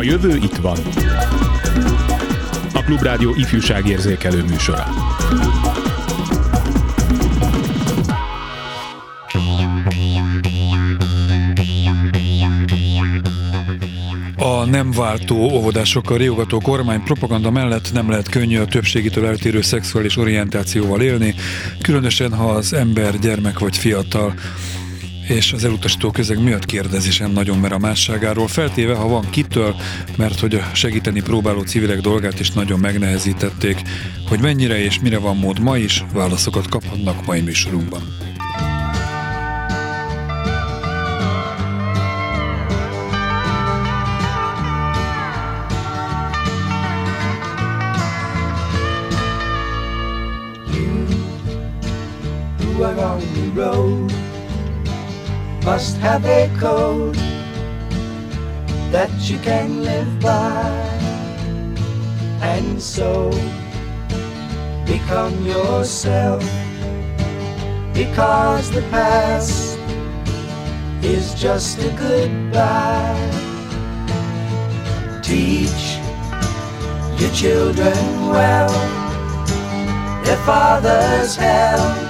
A jövő itt van. A Klubrádió ifjúságérzékelő műsora. A nem váltó óvodásokkal riogató kormány propaganda mellett nem lehet könnyű a többségitől eltérő szexuális orientációval élni, különösen ha az ember gyermek vagy fiatal és az elutasító közeg miatt kérdezi sem nagyon mer a másságáról, feltéve, ha van kitől, mert hogy a segíteni próbáló civilek dolgát is nagyon megnehezítették, hogy mennyire és mire van mód ma is, válaszokat kaphatnak mai műsorunkban. Must have a code that you can live by. And so become yourself because the past is just a goodbye. Teach your children well their father's hell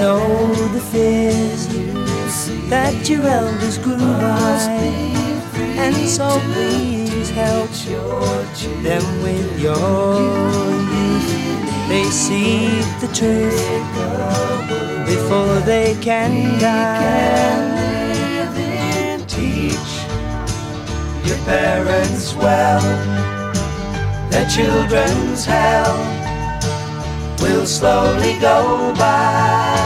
Know the fears that your elders grew by, and so please help them with your they see the truth before they can die. Teach your parents well, their children's hell will slowly go by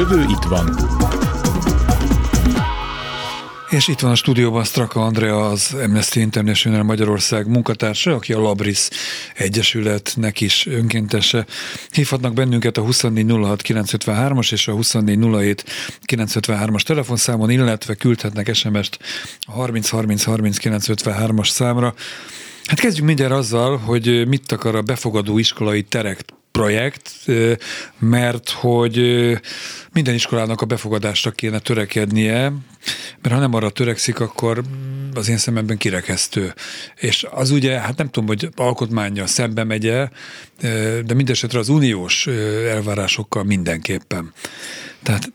Jövő itt van. És itt van a stúdióban Straka Andrea, az Amnesty International Magyarország munkatársa, aki a Labris Egyesületnek is önkéntese. Hívhatnak bennünket a 2406953-as és a 2407953-as telefonszámon, illetve küldhetnek SMS-t a 30303953-as számra. Hát kezdjük mindjárt azzal, hogy mit akar a befogadó iskolai terek projekt, mert hogy minden iskolának a befogadásra kéne törekednie, mert ha nem arra törekszik, akkor az én szememben kirekesztő. És az ugye, hát nem tudom, hogy alkotmánya szembe megye, de mindesetre az uniós elvárásokkal mindenképpen. Tehát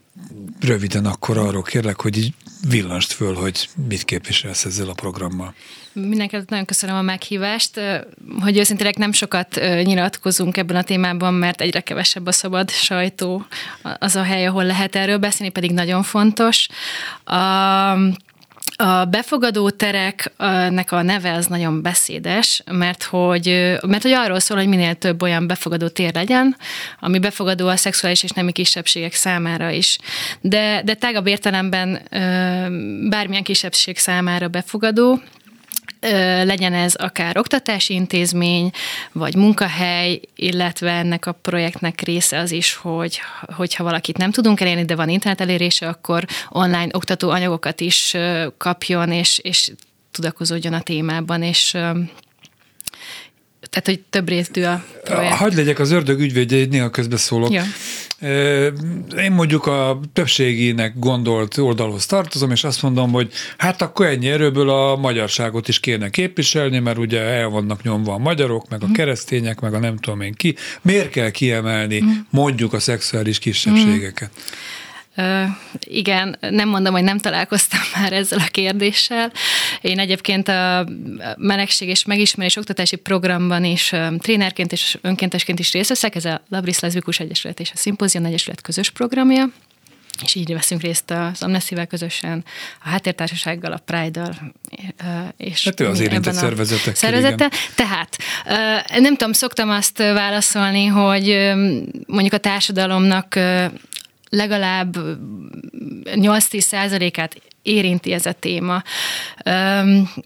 röviden akkor arról kérlek, hogy így villanst föl, hogy mit képviselsz ezzel a programmal. Mindenkelőtt nagyon köszönöm a meghívást, hogy őszintén nem sokat nyilatkozunk ebben a témában, mert egyre kevesebb a szabad sajtó, az a hely, ahol lehet erről beszélni, pedig nagyon fontos. A, a befogadó tereknek a neve az nagyon beszédes, mert hogy, mert hogy arról szól, hogy minél több olyan befogadó tér legyen, ami befogadó a szexuális és nemi kisebbségek számára is. De, de tágabb értelemben bármilyen kisebbség számára befogadó, legyen ez akár oktatási intézmény, vagy munkahely, illetve ennek a projektnek része az is, hogy hogyha valakit nem tudunk elérni, de van internet elérése, akkor online oktató anyagokat is kapjon, és, és tudakozódjon a témában, és tehát, hogy több részű a projekt. Hagy legyek az ördög ügyvédje, egy néha közbeszólok. Ja. Én mondjuk a többségének gondolt oldalhoz tartozom, és azt mondom, hogy hát akkor ennyi erőből a magyarságot is kéne képviselni, mert ugye el vannak nyomva a magyarok, meg a mhm. keresztények, meg a nem tudom én ki. Miért kell kiemelni mhm. mondjuk a szexuális kisebbségeket? Mm. Igen, nem mondom, hogy nem találkoztam már ezzel a kérdéssel. Én egyébként a melegség és megismerés oktatási programban is trénerként és önkéntesként is részt veszek. Ez a Labris Leszbikus Egyesület és a Szimpozion Egyesület közös programja és így veszünk részt az Amnesty-vel közösen, a Háttértársasággal, a Pride-dal. És hát ő az érintett szervezetek. Szervezete. Tehát nem tudom, szoktam azt válaszolni, hogy mondjuk a társadalomnak legalább 8-10 százalékát érinti ez a téma.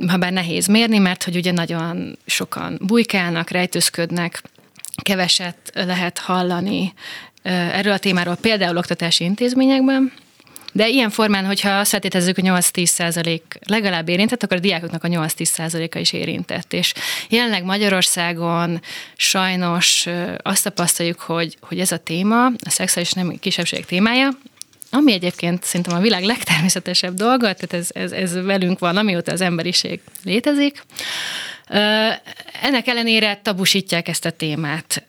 Ha bár nehéz mérni, mert hogy ugye nagyon sokan bujkálnak, rejtőzködnek, keveset lehet hallani erről a témáról, például oktatási intézményekben, de ilyen formán, hogyha azt feltételezzük, hogy 8-10 százalék legalább érintett, akkor a diákoknak a 8-10 százaléka is érintett. És jelenleg Magyarországon sajnos azt tapasztaljuk, hogy, hogy ez a téma, a szexuális nem kisebbségek témája, ami egyébként szerintem a világ legtermészetesebb dolga, tehát ez, ez, ez velünk van, amióta az emberiség létezik. Ennek ellenére tabusítják ezt a témát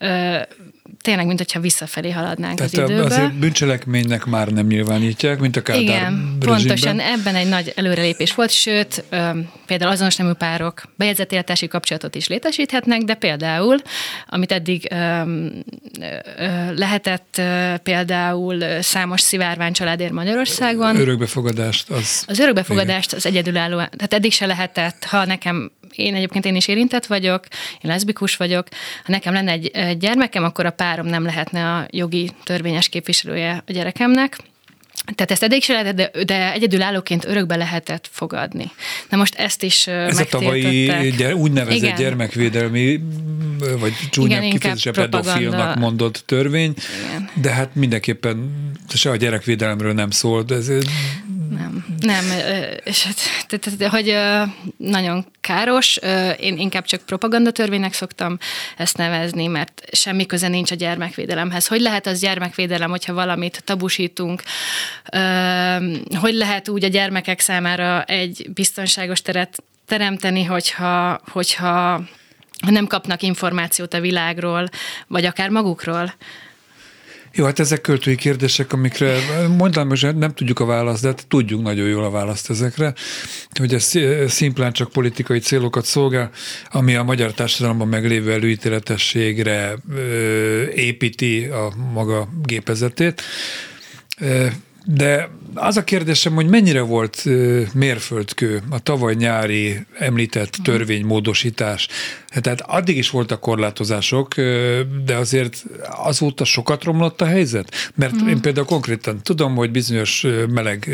tényleg, mint hogyha visszafelé haladnánk Tehát az időbe. azért bűncselekménynek már nem nyilvánítják, mint a Kádár Igen, pontosan ebben egy nagy előrelépés volt, sőt, például azonos nemű párok bejegyzett életási kapcsolatot is létesíthetnek, de például, amit eddig lehetett például számos szivárvány családért Magyarországon. Örökbefogadást az... Az örökbefogadást az egyedülálló, tehát eddig se lehetett, ha nekem én egyébként én is érintett vagyok, én leszbikus vagyok, ha nekem lenne egy gyermekem, akkor a párom nem lehetne a jogi törvényes képviselője a gyerekemnek. Tehát ezt eddig se lehetett, de, de egyedülállóként örökbe lehetett fogadni. Na most ezt is Ez a tavalyi gyere, úgynevezett Igen. gyermekvédelmi, vagy csúnyább kifejezése pedofilnak mondott törvény, Igen. de hát mindenképpen se a gyerekvédelemről nem szólt. Ez nem, nem, és hát, hogy nagyon káros, én inkább csak propagandatörvénynek szoktam ezt nevezni, mert semmi köze nincs a gyermekvédelemhez. Hogy lehet az gyermekvédelem, hogyha valamit tabusítunk? Hogy lehet úgy a gyermekek számára egy biztonságos teret teremteni, hogyha, hogyha nem kapnak információt a világról, vagy akár magukról? Jó, hát ezek költői kérdések, amikre mondanám, hogy nem tudjuk a választ, de hát tudjuk nagyon jól a választ ezekre, hogy ez szimplán csak politikai célokat szolgál, ami a magyar társadalomban meglévő előítéletességre építi a maga gépezetét. De az a kérdésem, hogy mennyire volt mérföldkő a tavaly nyári említett mhm. törvénymódosítás. Tehát addig is voltak korlátozások, de azért azóta sokat romlott a helyzet? Mert mm. én például konkrétan tudom, hogy bizonyos meleg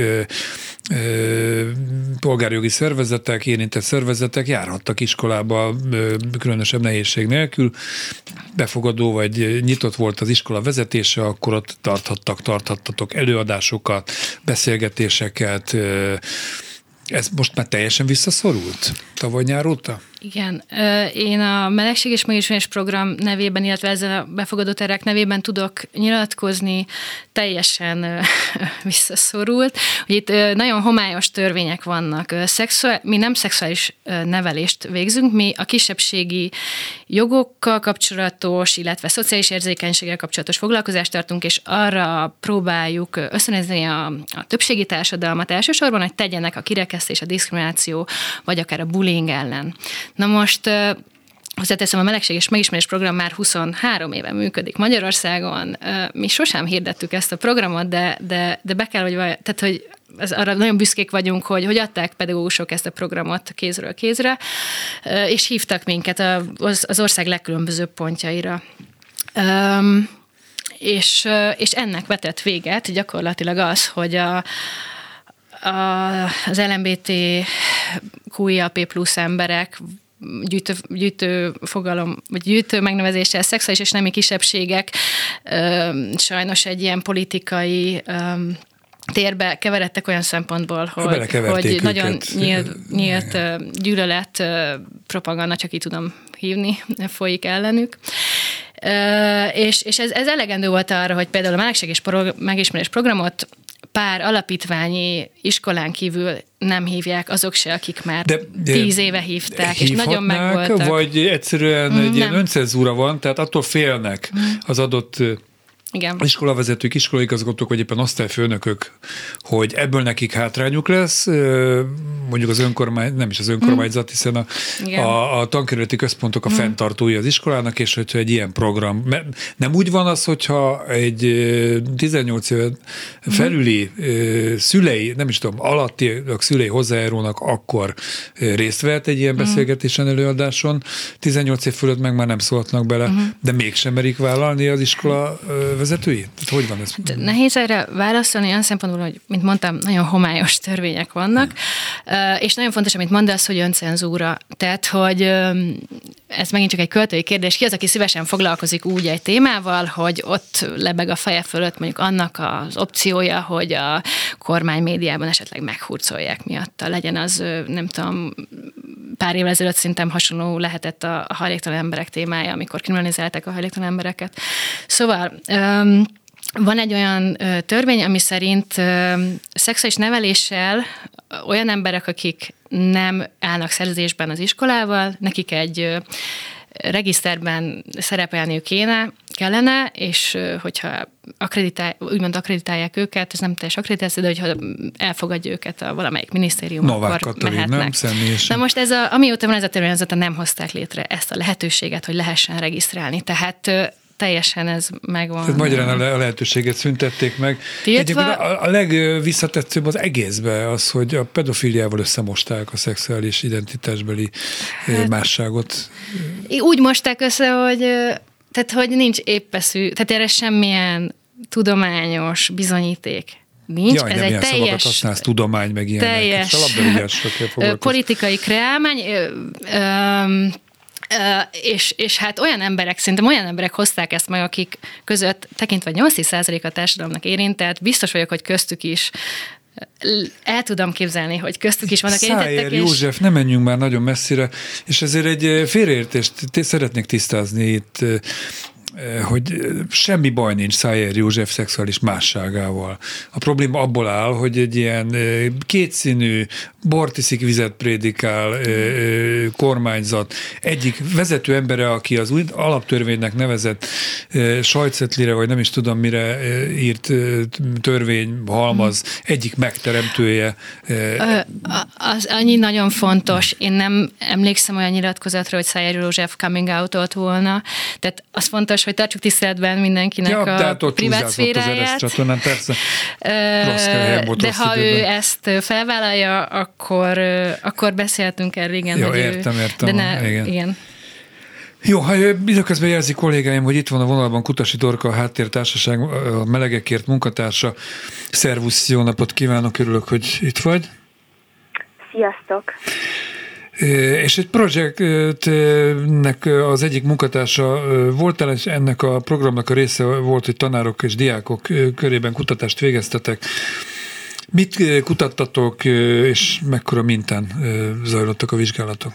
polgárjogi szervezetek, érintett szervezetek járhattak iskolába különösebb nehézség nélkül, befogadó vagy nyitott volt az iskola vezetése, akkor ott tarthattak, tarthattatok előadásokat, beszélgetéseket. Ez most már teljesen visszaszorult tavaly nyár óta? Igen, én a Melegség és Megismerés program nevében, illetve ezzel a befogadó terek nevében tudok nyilatkozni, teljesen visszaszorult. Hogy itt nagyon homályos törvények vannak. Szexuál, mi nem szexuális nevelést végzünk, mi a kisebbségi jogokkal kapcsolatos, illetve szociális érzékenységgel kapcsolatos foglalkozást tartunk, és arra próbáljuk ösztönözni a, a többségi társadalmat elsősorban, hogy tegyenek a kirekesztés, a diszkrimináció, vagy akár a bullying ellen. Na most Hozzáteszem, a Melegség és Megismerés program már 23 éve működik Magyarországon. Mi sosem hirdettük ezt a programot, de, de, de be kell, hogy, tehát, hogy ez, arra nagyon büszkék vagyunk, hogy, hogy adták pedagógusok ezt a programot kézről kézre, és hívtak minket az, az ország legkülönbözőbb pontjaira. Um, és, és ennek vetett véget gyakorlatilag az, hogy a, a, az LMBT QIAP plusz emberek, gyűjtő, gyűjtő fogalom, vagy gyűjtő megnevezéssel szexuális és nemi kisebbségek sajnos egy ilyen politikai térbe keveredtek olyan szempontból, hogy, hogy nagyon nyílt, nyílt gyűlölet propaganda, csak így tudom hívni, folyik ellenük. És, és ez, ez elegendő volt arra, hogy például a melegség és megismerés programot pár alapítványi iskolán kívül nem hívják azok se, akik már de, de tíz éve hívták, és nagyon megvoltak. Vagy egyszerűen egy nem. ilyen öncenzúra van, tehát attól félnek mm. az adott igen. iskolavezetők, iskolaigazgatók, vagy éppen osztályfőnökök, hogy ebből nekik hátrányuk lesz, mondjuk az önkormány, nem is az önkormányzat, hiszen a, a, a tankerületi központok a mm. fenntartói az iskolának, és hogyha egy ilyen program, nem úgy van az, hogyha egy 18 év felüli szülei, nem is tudom, alatti a szülei hozzájárulnak, akkor részt vehet egy ilyen mm. beszélgetésen, előadáson, 18 év fölött meg már nem szólhatnak bele, de mégsem merik vállalni az iskola vezetői? Tehát hogy van ez? Nehéz erre válaszolni olyan szempontból, hogy, mint mondtam, nagyon homályos törvények vannak, és nagyon fontos, amit mondasz, hogy öncenzúra. Tehát, hogy ez megint csak egy költői kérdés, ki az, aki szívesen foglalkozik úgy egy témával, hogy ott lebeg a feje fölött mondjuk annak az opciója, hogy a kormány médiában esetleg meghurcolják miatta. Legyen az, nem tudom, pár évvel ezelőtt szerintem hasonló lehetett a hajléktalan emberek témája, amikor kriminalizálták a hajléktalan embereket. Szóval van egy olyan törvény, ami szerint szexuális neveléssel olyan emberek, akik nem állnak szerzésben az iskolával, nekik egy regiszterben szerepelniük kéne, kellene, és hogyha akreditál, úgymond akreditálják őket, ez nem teljes akkreditáció, de hogyha elfogadja őket a valamelyik minisztérium, Novák akkor Katalin, mehetnek. Nem személyesen. Na most ez a, amióta van ez a törvényzata, nem hozták létre ezt a lehetőséget, hogy lehessen regisztrálni. Tehát teljesen ez megvan. Tehát magyarán a lehetőséget szüntették meg. Tiltva... a, a legvisszatetszőbb az egészbe az, hogy a pedofiliával összemosták a szexuális identitásbeli hát, másságot. Úgy mosták össze, hogy tehát, hogy nincs éppeszű, tehát erre semmilyen tudományos bizonyíték nincs. Jaj, ez egy teljes... használsz, tudomány, meg ilyenek. Teljes politikai kreálmány. És, és hát olyan emberek, szerintem olyan emberek hozták ezt meg, akik között tekintve 80% a társadalomnak érint, tehát biztos vagyok, hogy köztük is el tudom képzelni, hogy köztük is vannak Szájer érintettek. És... József, nem menjünk már nagyon messzire, és ezért egy félreértést szeretnék tisztázni itt hogy eh, semmi baj nincs Szájer József szexuális másságával. A probléma abból áll, hogy egy ilyen eh, kétszínű, bortiszik vizet prédikál kormányzat egyik vezető embere, aki az új alaptörvénynek nevezett sajtszetlire, vagy nem is tudom mire írt törvény halmaz, egyik megteremtője. Az annyi nagyon fontos. Én nem emlékszem olyan nyilatkozatra, hogy Szájer József coming out volna. Tehát az fontos, hogy tartsuk tiszteletben mindenkinek ja, a hát privát szféráját. Az csatornán, persze. de ha időben. ő ezt felvállalja, akkor, akkor beszéltünk erről, igen. Jó, értem, ő, értem. De ne, igen. igen. Jó, ha időközben jelzi kollégáim, hogy itt van a vonalban Kutasi Dorka, a Háttértársaság, a Melegekért munkatársa. Szervusz, jó napot kívánok, örülök, hogy itt vagy. Sziasztok! És egy projektnek az egyik munkatársa voltál, és ennek a programnak a része volt, hogy tanárok és diákok körében kutatást végeztetek. Mit kutattatok, és mekkora mintán zajlottak a vizsgálatok?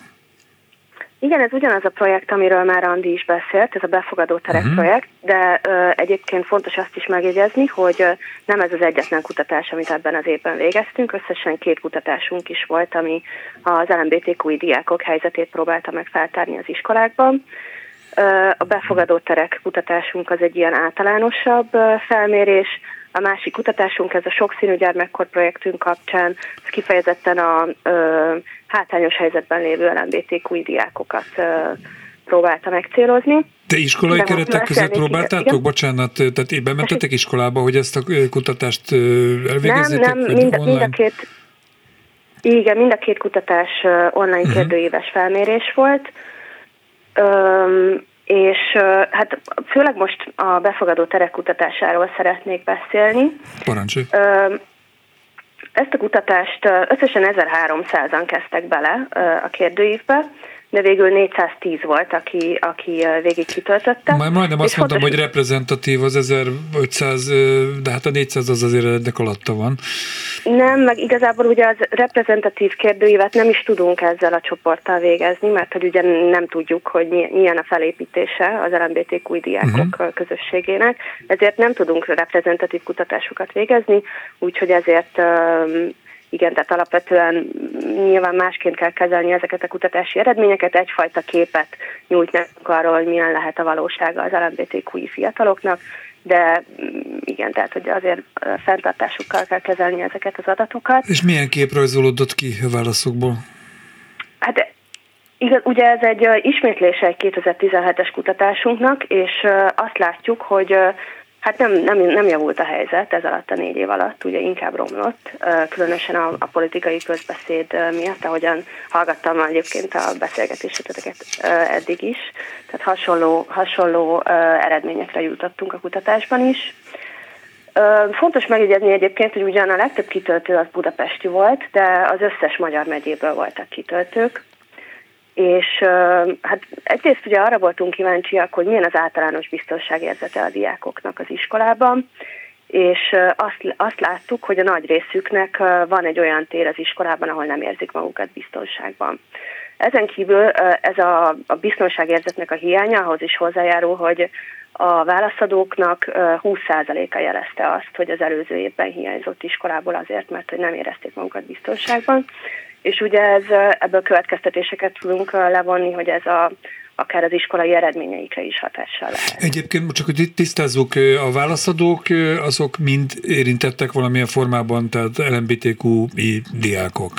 Igen, ez ugyanaz a projekt, amiről már Andi is beszélt, ez a befogadó terek uh-huh. projekt, de ö, egyébként fontos azt is megjegyezni, hogy ö, nem ez az egyetlen kutatás, amit ebben az évben végeztünk, összesen két kutatásunk is volt, ami az LMBTQI diákok helyzetét próbálta meg feltárni az iskolákban. A befogadó terek kutatásunk az egy ilyen általánosabb felmérés, a másik kutatásunk, ez a sokszínű gyermekkor projektünk kapcsán, ez kifejezetten a ö, hátrányos helyzetben lévő LMBTQ diákokat ö, próbálta megcélozni. De iskolai De keretek között próbáltátok? Igen? Bocsánat, tehát éppen mentetek iskolába, hogy ezt a kutatást elvégezzétek? Nem, nem, mind, mind a két, igen, mind a két kutatás online uh-huh. kérdőíves felmérés volt. Öm, és hát főleg most a befogadó terek kutatásáról szeretnék beszélni. Parancsolj! ezt a kutatást összesen 1300-an kezdtek bele a kérdőívbe, de végül 410 volt, aki, aki végig kitöltötte. Majd majdnem azt mondtam, fontos... hogy reprezentatív az 1500, de hát a 400 az azért ennek alatta van. Nem, meg igazából ugye az reprezentatív kérdőívet nem is tudunk ezzel a csoporttal végezni, mert hogy ugye nem tudjuk, hogy milyen a felépítése az LMBTQ diákok uh-huh. közösségének, ezért nem tudunk reprezentatív kutatásokat végezni, úgyhogy ezért igen, tehát alapvetően nyilván másként kell kezelni ezeket a kutatási eredményeket, egyfajta képet nyújtnak arról, hogy milyen lehet a valósága az LMBTQI fiataloknak, de mm, igen, tehát hogy azért fenntartásukkal kell kezelni ezeket az adatokat. És milyen kép rajzolódott ki a válaszokból? Hát igaz, ugye ez egy ismétlése egy 2017-es kutatásunknak, és azt látjuk, hogy Hát nem, nem, nem javult a helyzet ez alatt a négy év alatt, ugye inkább romlott, különösen a, a politikai közbeszéd miatt, ahogyan hallgattam egyébként a beszélgetéseteket eddig is, tehát hasonló, hasonló eredményekre jutottunk a kutatásban is. Fontos megjegyezni egyébként, hogy ugyan a legtöbb kitöltő az budapesti volt, de az összes magyar megyéből voltak kitöltők, és hát egyrészt ugye arra voltunk kíváncsiak, hogy milyen az általános biztonságérzete a diákoknak az iskolában, és azt, azt láttuk, hogy a nagy részüknek van egy olyan tér az iskolában, ahol nem érzik magukat biztonságban. Ezen kívül ez a, a biztonságérzetnek a hiánya ahhoz is hozzájárul, hogy a válaszadóknak 20%-a jelezte azt, hogy az előző évben hiányzott iskolából azért, mert hogy nem érezték magukat biztonságban, és ugye ez, ebből következtetéseket tudunk levonni, hogy ez a akár az iskolai eredményeikre is hatással lehet. Egyébként csak, hogy tisztázzuk, a válaszadók azok mind érintettek valamilyen formában, tehát LMBTQ-i diákok.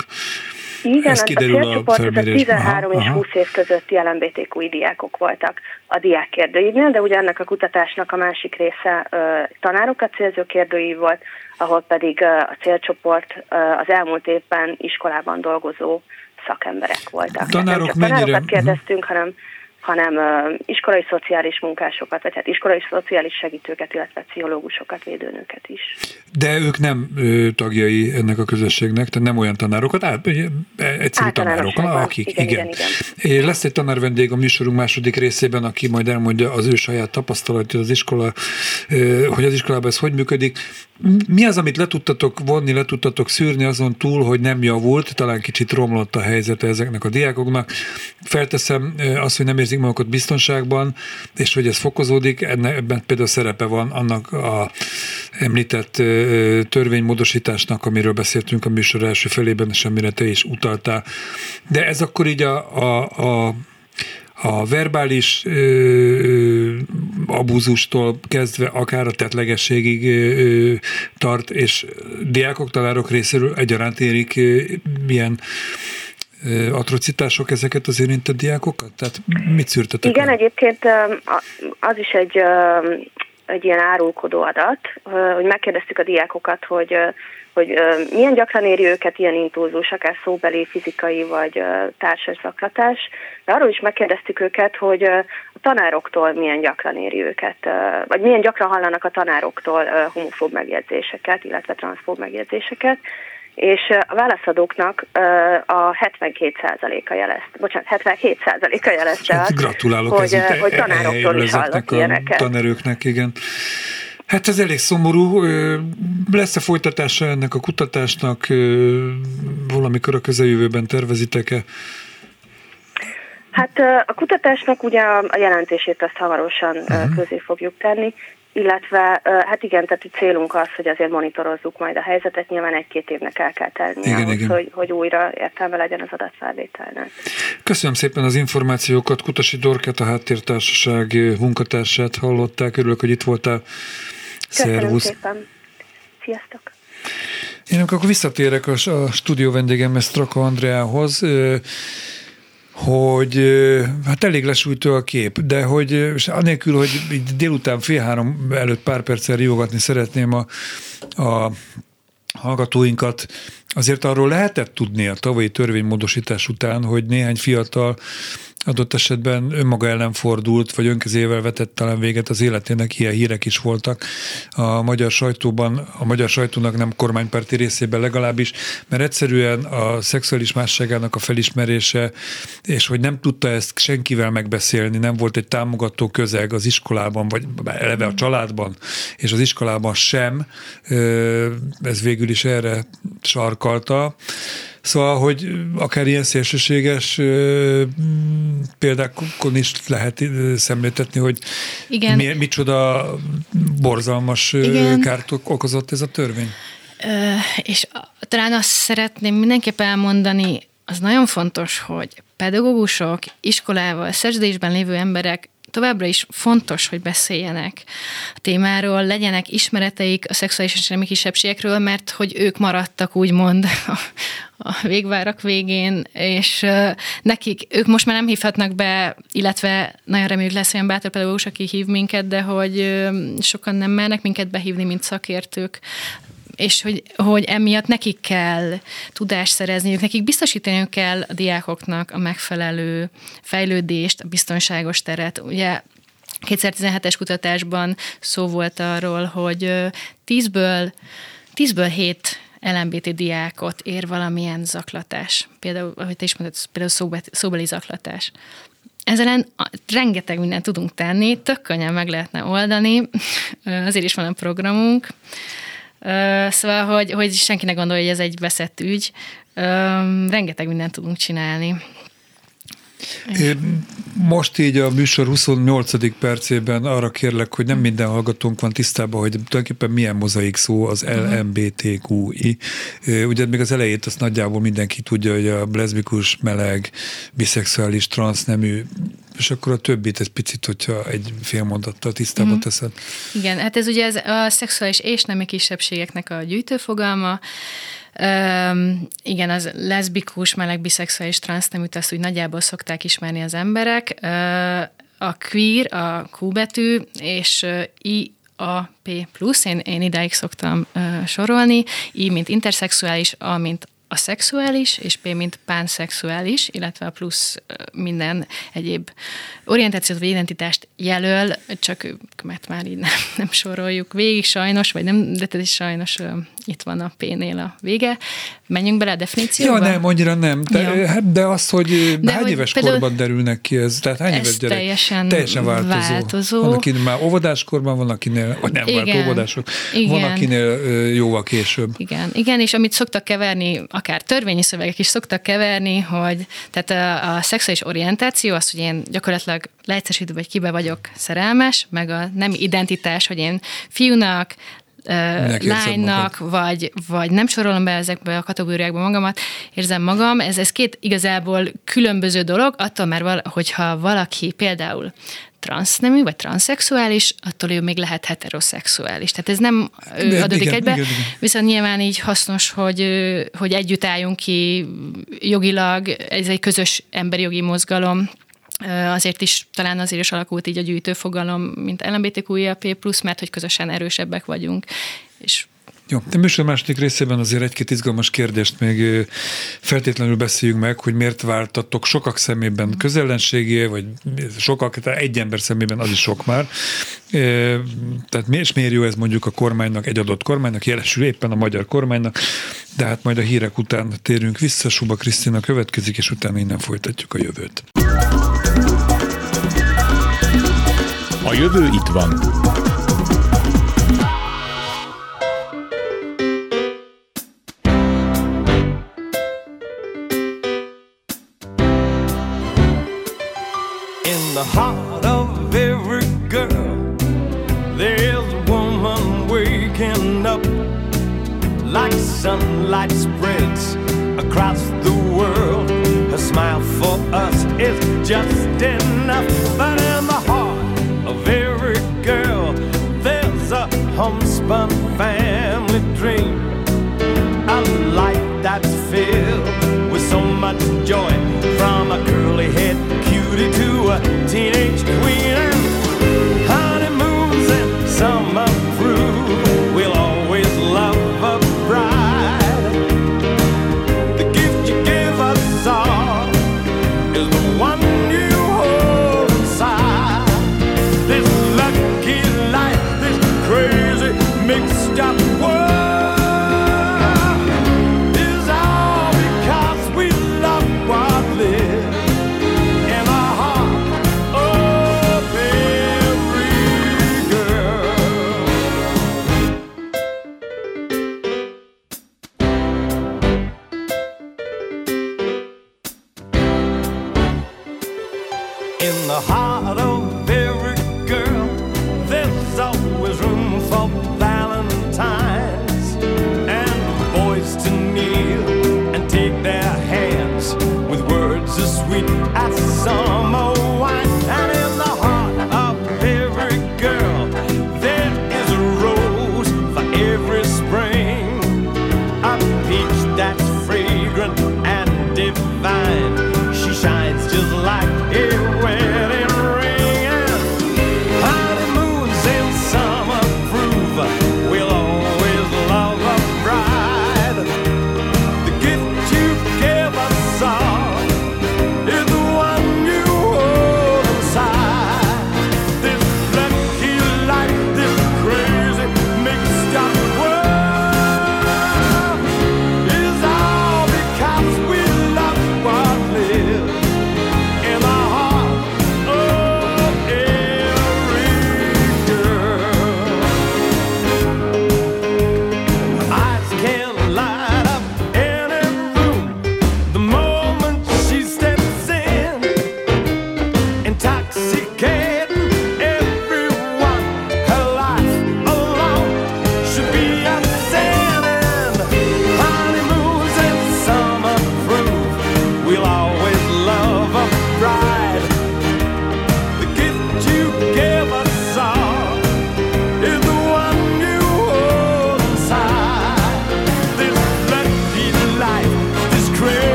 Igen, Ez kiderül a, a, a 13 aha, és aha. 20 év közötti LMBTQ diákok voltak a diák kérdőívnél, de ugye ennek a kutatásnak a másik része ö, tanárokat célzó kérdőív volt, ahol pedig ö, a célcsoport ö, az elmúlt évben iskolában dolgozó szakemberek voltak. Tanárok nem csak mennyire... tanárokat kérdeztünk, hanem hanem iskolai szociális munkásokat, vagy hát iskolai szociális segítőket, illetve pszichológusokat, védőnőket is. De ők nem tagjai ennek a közösségnek, tehát nem olyan tanárokat, át, egyszerű tanárok, akik, igen, igen. igen, igen. Lesz egy tanár vendég a műsorunk második részében, aki majd elmondja az ő saját tapasztalatát az iskola, hogy az iskolában ez hogy működik. Mi az, amit le tudtatok vonni, le tudtatok szűrni azon túl, hogy nem javult, talán kicsit romlott a helyzete ezeknek a diákoknak. Felteszem azt, hogy nem érzik magukat biztonságban, és hogy ez fokozódik, ebben például szerepe van annak a említett törvénymódosításnak, amiről beszéltünk a műsor első felében, és amire te is utaltál. De ez akkor így a, a, a a verbális ö, abúzustól kezdve akár a tetlegességig ö, tart, és diákok, tanárok részéről egyaránt érik ö, milyen atrocitások ezeket az érintett diákokat? Tehát mit szűrtetek? Igen, el? egyébként az is egy, egy ilyen árulkodó adat, hogy megkérdeztük a diákokat, hogy hogy milyen gyakran éri őket ilyen impulzus, akár szóbeli, fizikai vagy társas zaklatás, de arról is megkérdeztük őket, hogy a tanároktól milyen gyakran éri őket, vagy milyen gyakran hallanak a tanároktól homofób megjegyzéseket, illetve transzfób megjegyzéseket, és a válaszadóknak a 72%-a jelezte, bocsánat, 77%-a jelezte azt, Gratulálok hogy, hogy tanároktól is hallott ilyeneket. Tanerőknek, igen. Hát ez elég szomorú. Lesz-e folytatása ennek a kutatásnak? Valamikor a közeljövőben tervezitek-e? Hát a kutatásnak ugye a jelentését azt hamarosan uh-huh. közé fogjuk tenni, illetve hát igen, tehát célunk az, hogy azért monitorozzuk majd a helyzetet, nyilván egy-két évnek el kell tenni igen, ahhoz, igen. Hogy, hogy újra értelme legyen az adatfelvételnek. Köszönöm szépen az információkat, Kutasi Dorket, a Háttértársaság munkatársát hallották, örülök, hogy itt voltál. Köszönöm Szervusz. szépen. Sziasztok. Én akkor visszatérek a, a stúdió vendégemhez, Straka Andreához hogy hát elég lesújtó a kép, de hogy és anélkül, hogy délután fél három előtt pár perccel riogatni szeretném a, a hallgatóinkat, azért arról lehetett tudni a tavalyi törvénymódosítás után, hogy néhány fiatal adott esetben önmaga ellen fordult, vagy önkezével vetett talán véget az életének, ilyen hírek is voltak a magyar sajtóban, a magyar sajtónak nem kormánypárti részében legalábbis, mert egyszerűen a szexuális másságának a felismerése, és hogy nem tudta ezt senkivel megbeszélni, nem volt egy támogató közeg az iskolában, vagy eleve a családban, és az iskolában sem, ez végül is erre sarkalta. Szóval, hogy akár ilyen szélsőséges példákon is lehet szemléltetni, hogy Igen. Mi, micsoda borzalmas Igen. kárt okozott ez a törvény. Ö, és talán azt szeretném mindenképp elmondani, az nagyon fontos, hogy pedagógusok, iskolával, szerződésben lévő emberek továbbra is fontos, hogy beszéljenek a témáról, legyenek ismereteik a szexuális és nemi kisebbségekről, mert hogy ők maradtak úgymond a, a végvárak végén, és nekik, ők most már nem hívhatnak be, illetve nagyon reméljük lesz olyan bátor pedagógus, aki hív minket, de hogy sokan nem mernek minket behívni, mint szakértők és hogy, hogy emiatt nekik kell tudást szerezniük, nekik biztosítaniuk kell a diákoknak a megfelelő fejlődést, a biztonságos teret. Ugye 2017-es kutatásban szó volt arról, hogy 10-ből, 10-ből 7 LMBT diákot ér valamilyen zaklatás. Például, ahogy te is mondtad, például szóbeli zaklatás. Ezzel rengeteg mindent tudunk tenni, tök könnyen meg lehetne oldani, azért is van a programunk, Szóval, hogy, hogy senki ne gondolja, hogy ez egy veszett ügy. Rengeteg mindent tudunk csinálni. Én most így a műsor 28. percében arra kérlek, hogy nem minden hallgatónk van tisztában, hogy tulajdonképpen milyen mozaik szó az mhm. LMBTQI. Ugye még az elejét azt nagyjából mindenki tudja, hogy a leszbikus, meleg, biszexuális, transznemű, és akkor a többit egy picit, hogyha egy fél mondattal tisztába mm-hmm. teszed. Igen, hát ez ugye a szexuális és nemi kisebbségeknek a gyűjtőfogalma. Üm, igen, az leszbikus, meleg, biszexuális, transzneműt azt úgy nagyjából szokták ismerni az emberek. A queer, a Q betű, és I a P plusz, én, én idáig szoktam uh, sorolni, I, mint interszexuális, A, mint a szexuális, és P, mint pánszexuális, illetve a plusz minden egyéb orientációt vagy identitást jelöl, csak mert már így nem, nem soroljuk végig sajnos, vagy nem, de ez sajnos itt van a P-nél a vége. Menjünk bele a definícióba? Ja, nem, annyira nem. De, ja. Hát, de az, hogy de hány hogy éves korban derülnek ki ez? Tehát hány éves gyerek? Teljesen, teljesen változó. változó. Van, akinél már óvodáskorban, van, akinél, vagy nem, Igen. már óvodások, Igen. van, akinél jóval később. Igen. Igen, és amit szoktak keverni, akár törvényi szövegek is szoktak keverni, hogy tehát a, a szexuális orientáció az, hogy én gyakorlatilag leegyszerűsítve, vagy kibe vagyok szerelmes, meg a nem identitás, hogy én fiúnak, lánynak, vagy, vagy nem sorolom be ezekbe a kategóriákba magamat, érzem magam. Ez, ez két igazából különböző dolog, attól már, val, hogyha valaki például transznemű, vagy transzexuális, attól ő még lehet heteroszexuális. Tehát ez nem De, adódik igen, egybe, igen, igen. viszont nyilván így hasznos, hogy, hogy együtt álljunk ki jogilag, ez egy közös emberi jogi mozgalom, Azért is, talán azért is alakult így a gyűjtőfogalom, mint LMBTQIAP+, mert hogy közösen erősebbek vagyunk, és jó, a műsor második részében azért egy-két izgalmas kérdést még feltétlenül beszéljünk meg, hogy miért váltatok sokak szemében közellenségé, vagy sokak, tehát egy ember szemében az is sok már. Tehát miért, miért jó ez mondjuk a kormánynak, egy adott kormánynak, jelesül éppen a magyar kormánynak, de hát majd a hírek után térünk vissza, Suba Krisztina következik, és utána innen folytatjuk a jövőt. A jövő itt van. Heart of every girl. There's a woman waking up Like sunlight spreads across the world. Her smile for us is just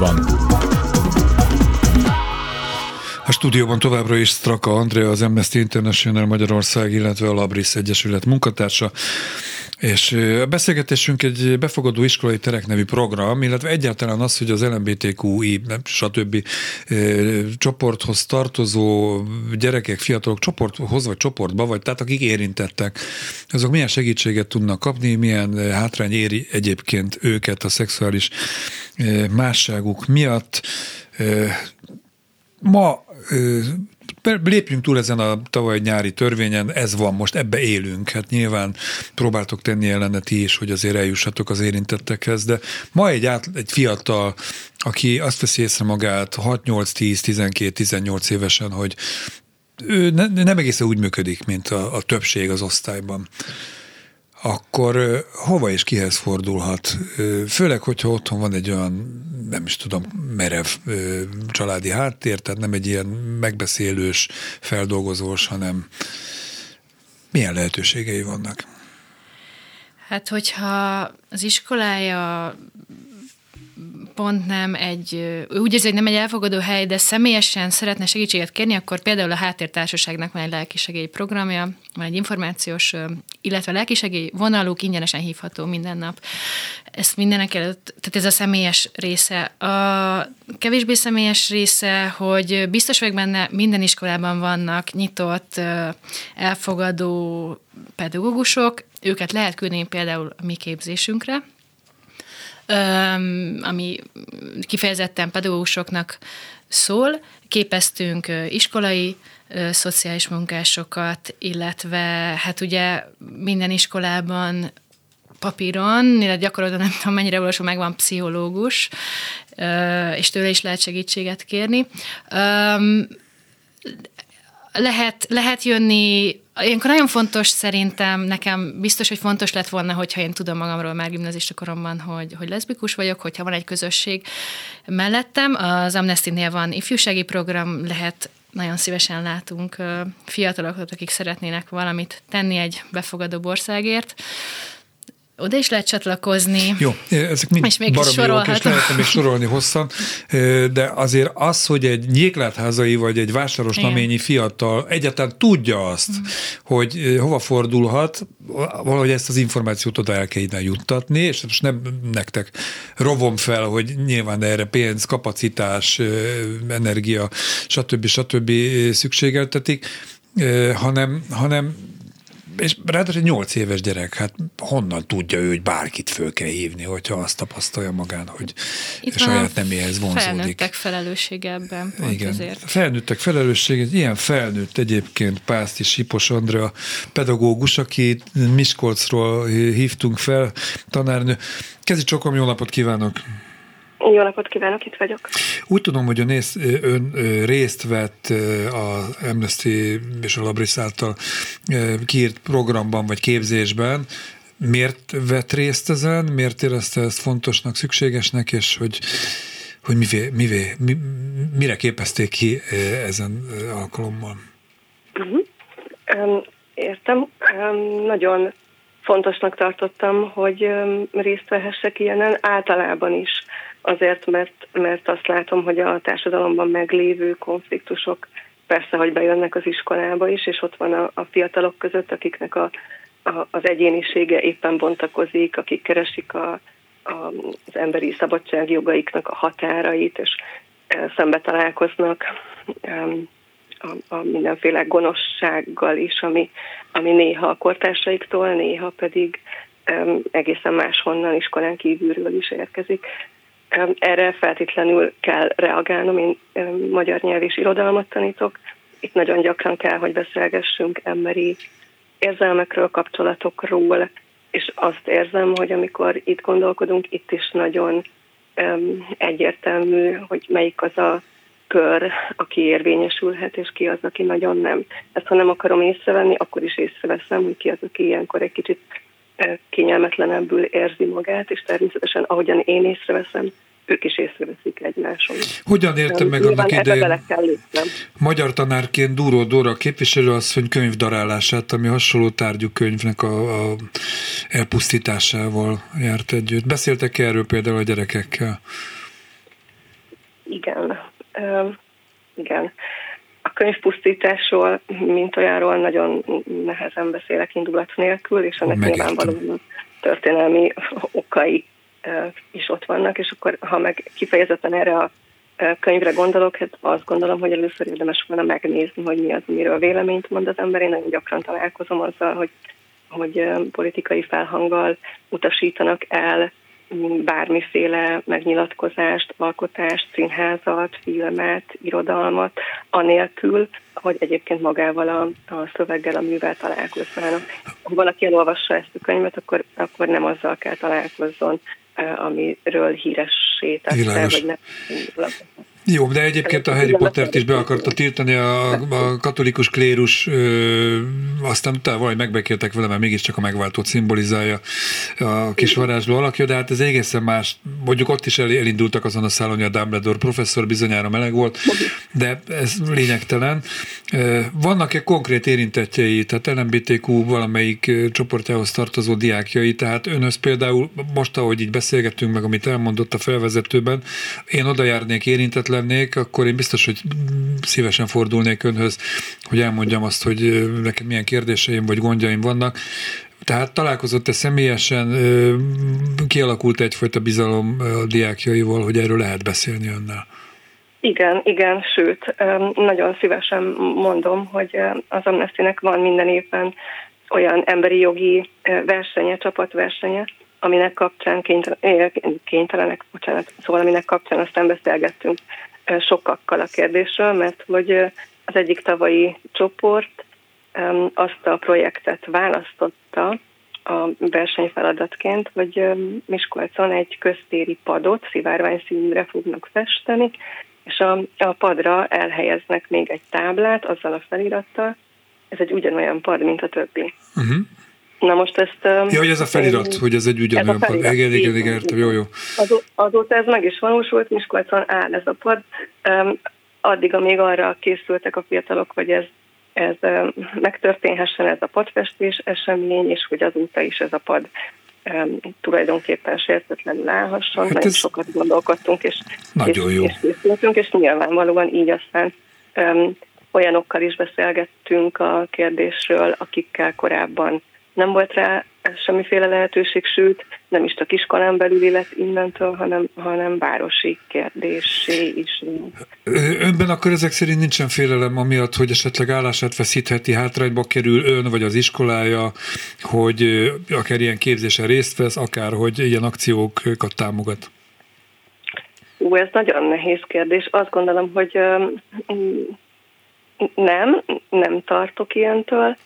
van. A stúdióban továbbra is Straka Andrea, az Amnesty International Magyarország, illetve a Labris Egyesület munkatársa. És a beszélgetésünk egy befogadó iskolai terek nevű program, illetve egyáltalán az, hogy az LMBTQI, stb. csoporthoz tartozó gyerekek, fiatalok csoporthoz vagy csoportba, vagy tehát akik érintettek, azok milyen segítséget tudnak kapni, milyen hátrány éri egyébként őket a szexuális másságuk miatt. Ma lépjünk túl ezen a tavaly nyári törvényen, ez van most, ebbe élünk. Hát nyilván próbáltok tenni ellene ti is, hogy azért eljussatok az érintettekhez, de ma egy, át, egy fiatal, aki azt veszi észre magát 6, 8, 10, 12, 18 évesen, hogy ő ne, nem egészen úgy működik, mint a, a többség az osztályban akkor hova és kihez fordulhat? Főleg, hogyha otthon van egy olyan, nem is tudom, merev családi háttér, tehát nem egy ilyen megbeszélős, feldolgozós, hanem milyen lehetőségei vannak? Hát, hogyha az iskolája pont nem egy, úgy érzi, hogy nem egy elfogadó hely, de személyesen szeretne segítséget kérni, akkor például a Háttértársaságnak van egy lelkisegély programja, van egy információs, illetve lelkisegély vonaluk ingyenesen hívható minden nap. Ezt mindenek előtt, tehát ez a személyes része. A kevésbé személyes része, hogy biztos vagyok benne, minden iskolában vannak nyitott, elfogadó pedagógusok, őket lehet küldeni például a mi képzésünkre, ami kifejezetten pedagógusoknak szól. Képeztünk iskolai szociális munkásokat, illetve hát ugye minden iskolában papíron, illetve gyakorlatilag nem tudom mennyire olvasom, meg van pszichológus, és tőle is lehet segítséget kérni. Lehet, lehet jönni, ilyenkor nagyon fontos szerintem, nekem biztos, hogy fontos lett volna, hogyha én tudom magamról már gimnazista koromban, hogy, hogy leszbikus vagyok, hogyha van egy közösség mellettem. Az Amnesty-nél van ifjúsági program, lehet nagyon szívesen látunk fiatalokat, akik szeretnének valamit tenni egy befogadó országért oda is lehet csatlakozni. Jó, ezek mind és még baromi jók, és lehetne még sorolni hosszan, de azért az, hogy egy nyéklátházai vagy egy vásáros naményi fiatal egyáltalán tudja azt, mm. hogy hova fordulhat, valahogy ezt az információt oda el kell innen juttatni, és most nem nektek rovom fel, hogy nyilván erre pénz, kapacitás, energia, stb. stb. szükségeltetik, hanem, hanem és ráadásul egy 8 éves gyerek, hát honnan tudja ő, hogy bárkit föl kell hívni, hogyha azt tapasztalja magán, hogy Itt saját neméhez vonzódik. Felnőttek felelőssége ebben. Igen, azért. felnőttek felelőssége, ilyen felnőtt egyébként Pászti Sipos Andrea pedagógus, aki Miskolcról hívtunk fel, tanárnő. Kezi Csokom, jó napot kívánok! Jó napot kívánok, itt vagyok. Úgy tudom, hogy ön, ön részt vett az Amnesty és a Labris által kiírt programban vagy képzésben. Miért vett részt ezen? Miért érezte ezt fontosnak, szükségesnek, és hogy, hogy mivé, mivé, mi, mire képezték ki ezen alkalommal? Uh-huh. Um, értem. Um, nagyon fontosnak tartottam, hogy részt vehessek ilyenen általában is Azért, mert, mert azt látom, hogy a társadalomban meglévő konfliktusok persze, hogy bejönnek az iskolába is, és ott van a, a fiatalok között, akiknek a, a, az egyénisége éppen bontakozik, akik keresik a, a, az emberi szabadságjogaiknak a határait, és e, szembe találkoznak a, a mindenféle gonoszsággal is, ami, ami néha a kortársaiktól, néha pedig egészen máshonnan iskolán kívülről is érkezik. Erre feltétlenül kell reagálnom, én magyar nyelv és irodalmat tanítok. Itt nagyon gyakran kell, hogy beszélgessünk emberi érzelmekről, kapcsolatokról, és azt érzem, hogy amikor itt gondolkodunk, itt is nagyon egyértelmű, hogy melyik az a kör, aki érvényesülhet, és ki az, aki nagyon nem. Ezt ha nem akarom észrevenni, akkor is észreveszem, hogy ki az, aki ilyenkor egy kicsit kényelmetlenebbül érzi magát, és természetesen ahogyan én észreveszem, ők is észreveszik egymáson. Hogyan értem meg annak idején magyar tanárként Dúró Dóra képviselőasszony könyvdarálását, ami hasonló tárgyú könyvnek a, a elpusztításával járt együtt. Beszéltek erről például a gyerekekkel? Igen. Uh, igen könyvpusztításról, mint olyanról nagyon nehezen beszélek indulat nélkül, és ennek nyilvánvalóan történelmi okai is ott vannak, és akkor ha meg kifejezetten erre a könyvre gondolok, hát azt gondolom, hogy először érdemes volna megnézni, hogy mi az, miről véleményt mond az ember. Én nagyon gyakran találkozom azzal, hogy, hogy politikai felhanggal utasítanak el bármiféle megnyilatkozást, alkotást, színházat, filmet, irodalmat, anélkül, hogy egyébként magával a, a szöveggel, a művel találkoznának. Ha valaki elolvassa ezt a könyvet, akkor, akkor nem azzal kell találkozzon, amiről híressé tette, vagy nem jó, de egyébként a Harry Pottert is be akarta tiltani a, a katolikus klérus, aztán utána valahogy megbekértek vele, mert mégiscsak a megváltót szimbolizálja a kis varázsló alakja, de hát ez egészen más. Mondjuk ott is elindultak azon a szálon, hogy a Dumbledore professzor bizonyára meleg volt, de ez lényegtelen. Vannak-e konkrét érintettjei, tehát LMBTQ valamelyik csoportjához tartozó diákjai, tehát önöz például most, ahogy így beszélgettünk meg, amit elmondott a felvezetőben, én oda járnék érintetlen lennék, akkor én biztos, hogy szívesen fordulnék önhöz, hogy elmondjam azt, hogy nekem milyen kérdéseim vagy gondjaim vannak. Tehát találkozott-e személyesen, kialakult egyfajta bizalom a diákjaival, hogy erről lehet beszélni önnel? Igen, igen, sőt, nagyon szívesen mondom, hogy az Amnestynek van minden évben olyan emberi jogi versenye, csapatversenye, aminek kapcsán kénytelenek, bocsánat, szóval aminek kapcsán aztán beszélgettünk sokakkal a kérdésről, mert hogy az egyik tavalyi csoport azt a projektet választotta a versenyfeladatként, hogy Miskolcon egy köztéri padot szivárvány színűre fognak festeni, és a, a padra elhelyeznek még egy táblát azzal a felirattal, ez egy ugyanolyan pad, mint a többi. Uh-huh. Na most ezt... Ja, hogy ez a felirat, én, hogy ez egy ugyanolyan pad. Igen, igen, igen, értem, jó, jó. Azó, azóta ez meg is valósult, Miskolcon áll ez a pad. Addig, amíg arra készültek a fiatalok, hogy ez, ez megtörténhessen ez a padfestés esemény, és hogy azóta is ez a pad tulajdonképpen sértetlenül állhasson. Hát Nagyon sokat gondolkodtunk, és, nagyon és, jó. és készültünk, és nyilvánvalóan így aztán um, olyanokkal is beszélgettünk a kérdésről, akikkel korábban nem volt rá semmiféle lehetőség, sőt, nem is csak iskolán belüli lett innentől, hanem, hanem városi kérdésé is. Önben akkor ezek szerint nincsen félelem amiatt, hogy esetleg állását veszítheti, hátrányba kerül ön vagy az iskolája, hogy akár ilyen képzésen részt vesz, akár hogy ilyen akciókat támogat? Ú, ez nagyon nehéz kérdés. Azt gondolom, hogy nem, nem tartok ilyentől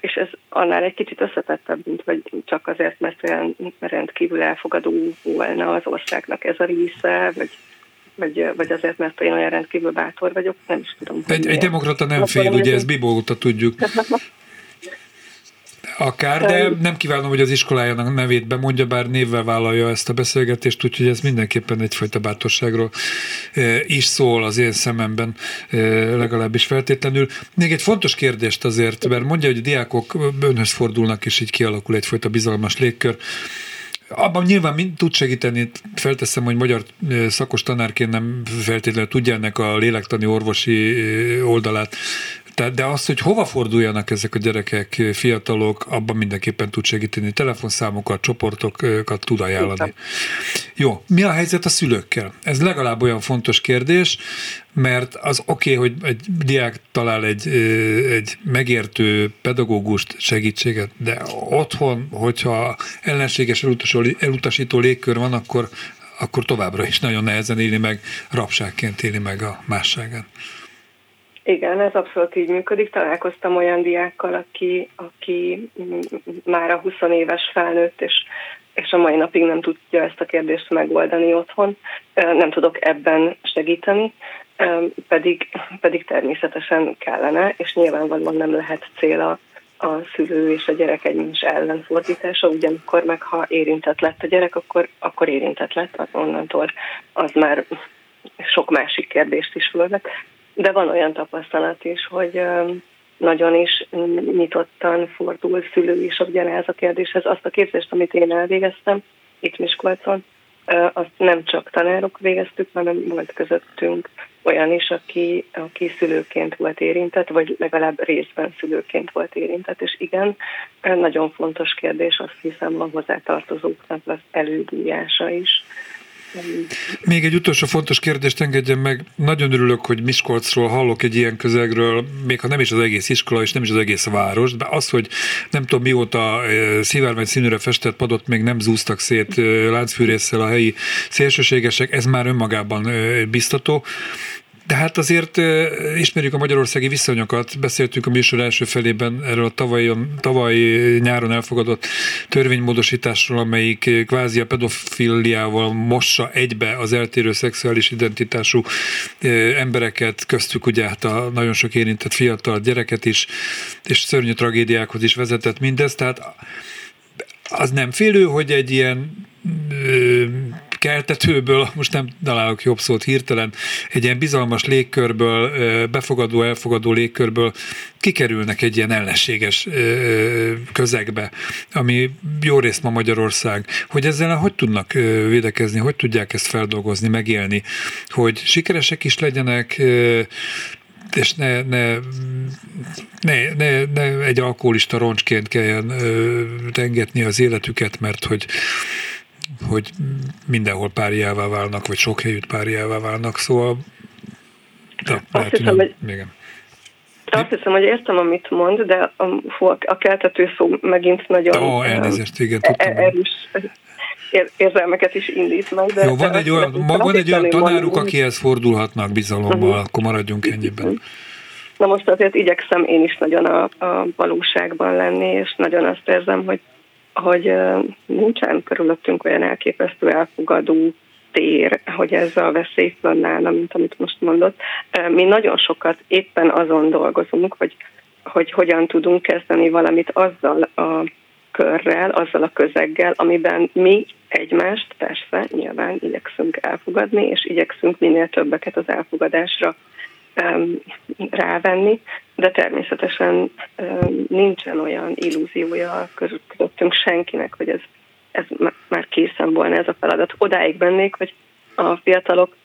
és ez annál egy kicsit összetettebb, mint hogy csak azért, mert olyan rendkívül elfogadó volna az országnak ez a része, vagy vagy, vagy azért, mert én olyan rendkívül bátor vagyok, nem is tudom. Egy, egy demokrata nem fél, ugye ezt Bibó óta tudjuk. Akár, de nem kívánom, hogy az iskolájának nevét bemondja, bár névvel vállalja ezt a beszélgetést, úgyhogy ez mindenképpen egyfajta bátorságról e, is szól az én szememben, e, legalábbis feltétlenül. Még egy fontos kérdést azért, mert mondja, hogy a diákok önhöz fordulnak, és így kialakul egyfajta bizalmas légkör. Abban nyilván tud segíteni, felteszem, hogy magyar e, szakos tanárként nem feltétlenül tudja ennek a lélektani orvosi oldalát tehát, de az, hogy hova forduljanak ezek a gyerekek, fiatalok, abban mindenképpen tud segíteni. Telefonszámokat, csoportokat tud ajánlani. Jó, mi a helyzet a szülőkkel? Ez legalább olyan fontos kérdés, mert az oké, okay, hogy egy diák talál egy, egy megértő pedagógust, segítséget, de otthon, hogyha ellenséges elutasító légkör van, akkor, akkor továbbra is nagyon nehezen éli meg, rabságként éli meg a másságán. Igen, ez abszolút így működik. Találkoztam olyan diákkal, aki, aki már a 20 éves felnőtt, és, és a mai napig nem tudja ezt a kérdést megoldani otthon. Nem tudok ebben segíteni, pedig, pedig természetesen kellene, és nyilvánvalóan nem lehet cél a, a szülő és a gyerek egymás ellenfordítása, ugyanakkor meg ha érintett lett a gyerek, akkor, akkor érintett lett, onnantól az már sok másik kérdést is fölvet. De van olyan tapasztalat is, hogy nagyon is nyitottan fordul szülő is ugyanez a kérdéshez. Azt a képzést, amit én elvégeztem itt Miskolcon, azt nem csak tanárok végeztük, hanem volt közöttünk olyan is, aki, aki szülőként volt érintett, vagy legalább részben szülőként volt érintett. És igen, nagyon fontos kérdés, azt hiszem a hozzátartozóknak az elődíjása is még egy utolsó fontos kérdést engedjen meg. Nagyon örülök, hogy Miskolcról hallok egy ilyen közegről, még ha nem is az egész iskola, és nem is az egész város, de az, hogy nem tudom mióta eh, szivárvány színűre festett padot még nem zúztak szét eh, láncfűrészsel a helyi szélsőségesek, ez már önmagában eh, biztató. De hát azért ismerjük a magyarországi viszonyokat, beszéltünk a műsor első felében erről a tavaly, tavaly nyáron elfogadott törvénymódosításról, amelyik kvázi a pedofiliával mossa egybe az eltérő szexuális identitású embereket, köztük ugye hát a nagyon sok érintett fiatal gyereket is, és szörnyű tragédiákhoz is vezetett mindez, tehát az nem félő, hogy egy ilyen keltetőből, most nem találok jobb szót hirtelen, egy ilyen bizalmas légkörből, befogadó, elfogadó légkörből kikerülnek egy ilyen ellenséges közegbe, ami jó részt ma Magyarország, hogy ezzel hogy tudnak védekezni, hogy tudják ezt feldolgozni, megélni, hogy sikeresek is legyenek, és ne, ne, ne, ne, ne egy alkoholista roncsként kelljen ö, tengetni az életüket, mert hogy hogy mindenhol párjává válnak, vagy sok helyütt párjává válnak, szóval de, azt lehet, hiszem, hogy, igen. Azt hiszem, hogy értem, amit mond, de a, a keltető szó megint nagyon... Ó, oh, elnézést, igen, tudtam. E- erős érzelmeket is indít meg. De Jó, van egy olyan, van egy olyan tanáruk, akihez fordulhatnak bizalommal, uh-huh. akkor maradjunk ennyiben. Na most azért igyekszem én is nagyon a, a valóságban lenni, és nagyon azt érzem, hogy hogy nincsen körülöttünk olyan elképesztő elfogadó tér, hogy ez a veszély fönnállna, mint amit most mondott. Mi nagyon sokat éppen azon dolgozunk, hogy, hogy hogyan tudunk kezdeni valamit azzal a körrel, azzal a közeggel, amiben mi egymást persze nyilván igyekszünk elfogadni, és igyekszünk minél többeket az elfogadásra rávenni, de természetesen nincsen olyan illúziója közöttünk senkinek, hogy ez, ez már készen volna ez a feladat. Odáig bennék, hogy a fiatalok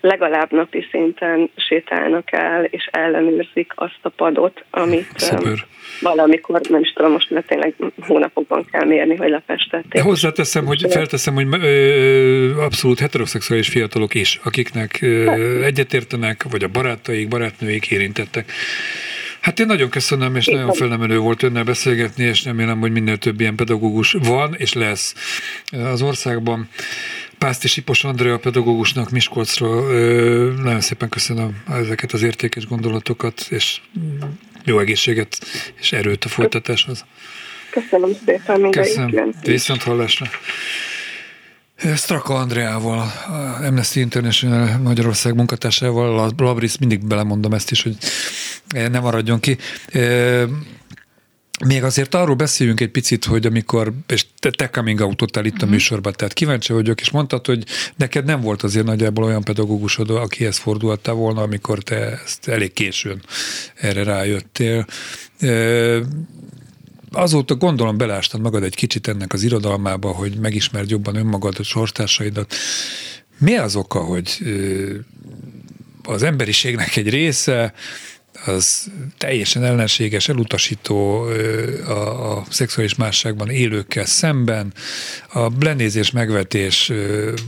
legalább napi szinten sétálnak el, és ellenőrzik azt a padot, amit Szuper. valamikor, nem is tudom most, mert tényleg hónapokban kell mérni, hogy lepestették. Hozzáteszem, hogy felteszem, hogy abszolút heteroszexuális fiatalok is, akiknek ö, egyetértenek, vagy a barátaik, barátnőik érintettek. Hát én nagyon köszönöm, és nagyon felemelő volt önnel beszélgetni, és remélem, hogy minél több ilyen pedagógus van, és lesz az országban. Pászti Sipos Andrea pedagógusnak Miskolcról nagyon szépen köszönöm ezeket az értékes gondolatokat, és jó egészséget és erőt a folytatáshoz. Köszönöm szépen Köszönöm. Viszont hallásra. Straka Andreával, Amnesty International Magyarország munkatársával, Labris, mindig belemondom ezt is, hogy ne maradjon ki. Még azért arról beszéljünk egy picit, hogy amikor, és te, te coming out itt a uh-huh. műsorban, tehát kíváncsi vagyok, és mondtad, hogy neked nem volt azért nagyjából olyan pedagógusod, akihez fordultál volna, amikor te ezt elég későn erre rájöttél. Azóta gondolom belástad magad egy kicsit ennek az irodalmába, hogy megismerd jobban önmagad, a sorstársaidat. Mi az oka, hogy az emberiségnek egy része az teljesen ellenséges, elutasító a, a szexuális másságban élőkkel szemben. A lenézés, megvetés,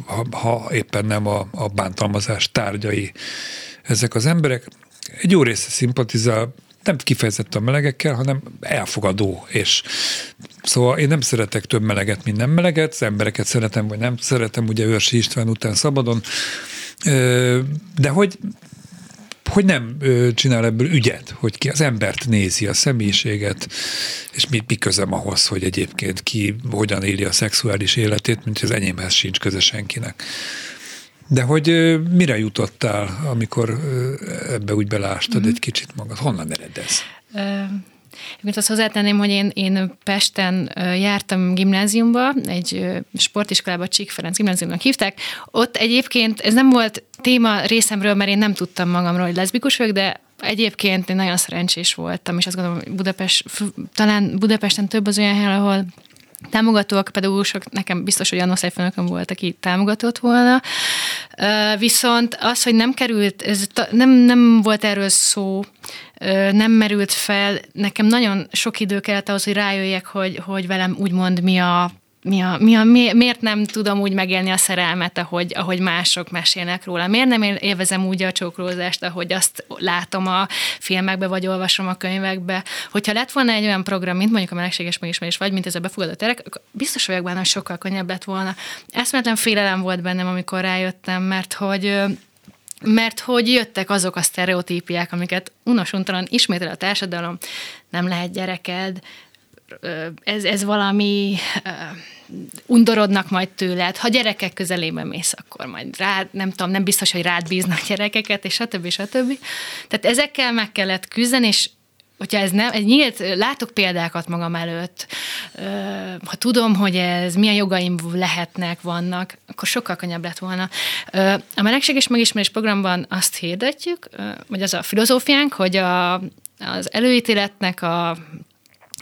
ha, ha éppen nem a, a bántalmazás tárgyai ezek az emberek. Egy jó része szimpatizál, nem kifejezetten melegekkel, hanem elfogadó, és szóval én nem szeretek több meleget, mint nem meleget, az embereket szeretem, vagy nem szeretem, ugye Őrsi István után szabadon, de hogy hogy nem csinál ebből ügyet, hogy ki az embert nézi, a személyiséget, és mi, mi közem ahhoz, hogy egyébként ki hogyan éli a szexuális életét, mint az enyémhez sincs köze senkinek. De hogy mire jutottál, amikor ebbe úgy belástad mm-hmm. egy kicsit magad? Honnan ered ez? Egyébként azt hozzátenném, hogy én, én Pesten jártam gimnáziumba, egy sportiskolába, Csík Ferenc gimnáziumnak hívták. Ott egyébként ez nem volt téma részemről, mert én nem tudtam magamról, hogy leszbikus vagyok, de egyébként én nagyon szerencsés voltam, és azt gondolom, Budapest, talán Budapesten több az olyan hely, ahol támogatóak, pedagógusok, nekem biztos, hogy Anna főnököm volt, aki támogatott volna. Viszont az, hogy nem került, ez nem, nem volt erről szó, nem merült fel, nekem nagyon sok idő kellett ahhoz, hogy rájöjjek, hogy, hogy velem úgymond mi a mi a, mi a, mi, miért nem tudom úgy megélni a szerelmet, ahogy, ahogy mások mesélnek róla? Miért nem élvezem úgy a csókolózást, ahogy azt látom a filmekbe, vagy olvasom a könyvekbe? Hogyha lett volna egy olyan program, mint mondjuk a melegséges megismerés, vagy mint ez a befogadó terek, biztos vagyok benne, hogy sokkal könnyebb lett volna. Eszmetlen félelem volt bennem, amikor rájöttem, mert hogy mert hogy jöttek azok a sztereotípiák, amiket unosuntalan ismétel a társadalom, nem lehet gyereked, ez, ez valami undorodnak majd tőled, ha gyerekek közelébe mész, akkor majd rád, nem tudom, nem biztos, hogy rád bíznak gyerekeket, és stb. stb. Tehát ezekkel meg kellett küzdeni, és hogyha ez nem, egy nyílt, látok példákat magam előtt, ha tudom, hogy ez milyen jogaim lehetnek, vannak, akkor sokkal könnyebb lett volna. A melegség és megismerés programban azt hirdetjük, vagy az a filozófiánk, hogy a, az előítéletnek a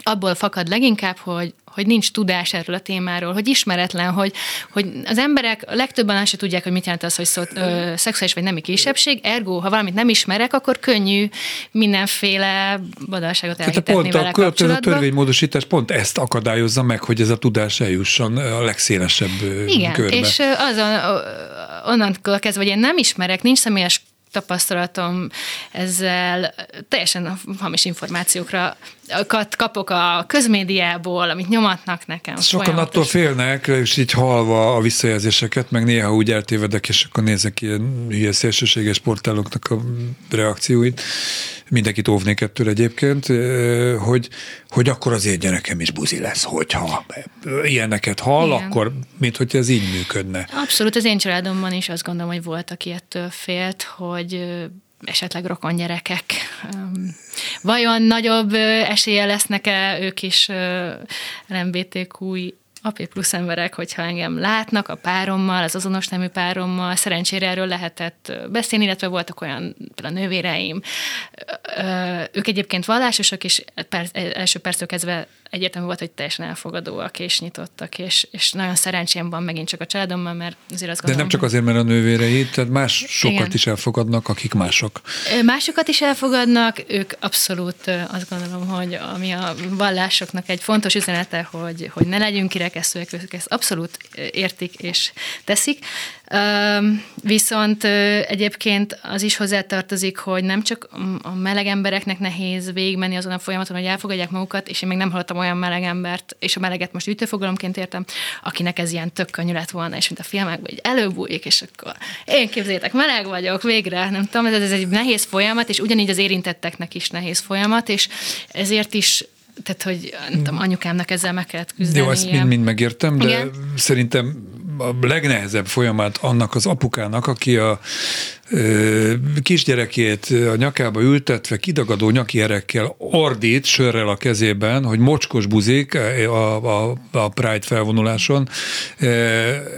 abból fakad leginkább, hogy, hogy nincs tudás erről a témáról, hogy ismeretlen, hogy, hogy az emberek legtöbben azt se tudják, hogy mit jelent az, hogy szólt, ö, szexuális vagy nemi kisebbség, ergo, ha valamit nem ismerek, akkor könnyű mindenféle badalságot elhitetni vele pont a, a törvénymódosítás pont ezt akadályozza meg, hogy ez a tudás eljusson a legszélesebb Igen, körbe. és azon, onnantól kezdve, hogy én nem ismerek, nincs személyes tapasztalatom ezzel teljesen hamis információkra kapok a közmédiából, amit nyomatnak nekem. Sokan folyamatos. attól félnek, és így halva a visszajelzéseket, meg néha úgy eltévedek, és akkor nézek ilyen hülye szélsőséges portáloknak a reakcióit, mindenkit óvnék ettől egyébként, hogy, hogy akkor az én gyerekem is buzi lesz, hogyha ilyeneket hall, Igen. akkor mint hogy ez így működne. Abszolút, az én családomban is azt gondolom, hogy volt, aki ettől félt, hogy esetleg rokon gyerekek. Vajon nagyobb esélye lesznek-e ők is LMBTQ AP plusz emberek, hogyha engem látnak a párommal, az azonos nemű párommal, szerencsére erről lehetett beszélni, illetve voltak olyan például nővéreim, Ö, ők egyébként vallásosak, és perc, első perctől kezdve egyértelmű volt, hogy teljesen elfogadóak és nyitottak, és, és nagyon szerencsém van megint csak a családommal, mert azért azt De gondolom, nem csak azért, mert a nővéreid, tehát más sokat Igen. is elfogadnak, akik mások. Másokat is elfogadnak, ők abszolút azt gondolom, hogy ami a vallásoknak egy fontos üzenete, hogy, hogy ne legyünk kirekesztőek, ők ezt abszolút értik és teszik. Viszont egyébként az is hozzátartozik, hogy nem csak a meleg embereknek nehéz végigmenni azon a folyamaton, hogy elfogadják magukat, és én még nem hallottam olyan meleg embert, és a meleget most ütőfogalomként értem, akinek ez ilyen tök könnyű lett volna, és mint a filmekben, hogy előbújik, és akkor én képzétek, meleg vagyok, végre, nem tudom, ez, ez egy nehéz folyamat, és ugyanígy az érintetteknek is nehéz folyamat, és ezért is tehát, hogy nem tudom, anyukámnak ezzel meg kellett küzdeni. Jó, ezt mind-mind megértem, de Igen. szerintem a legnehezebb folyamat annak az apukának, aki a kisgyerekét a nyakába ültetve kidagadó nyaki erekkel ordít sörrel a kezében, hogy mocskos buzik a, a, a Pride felvonuláson,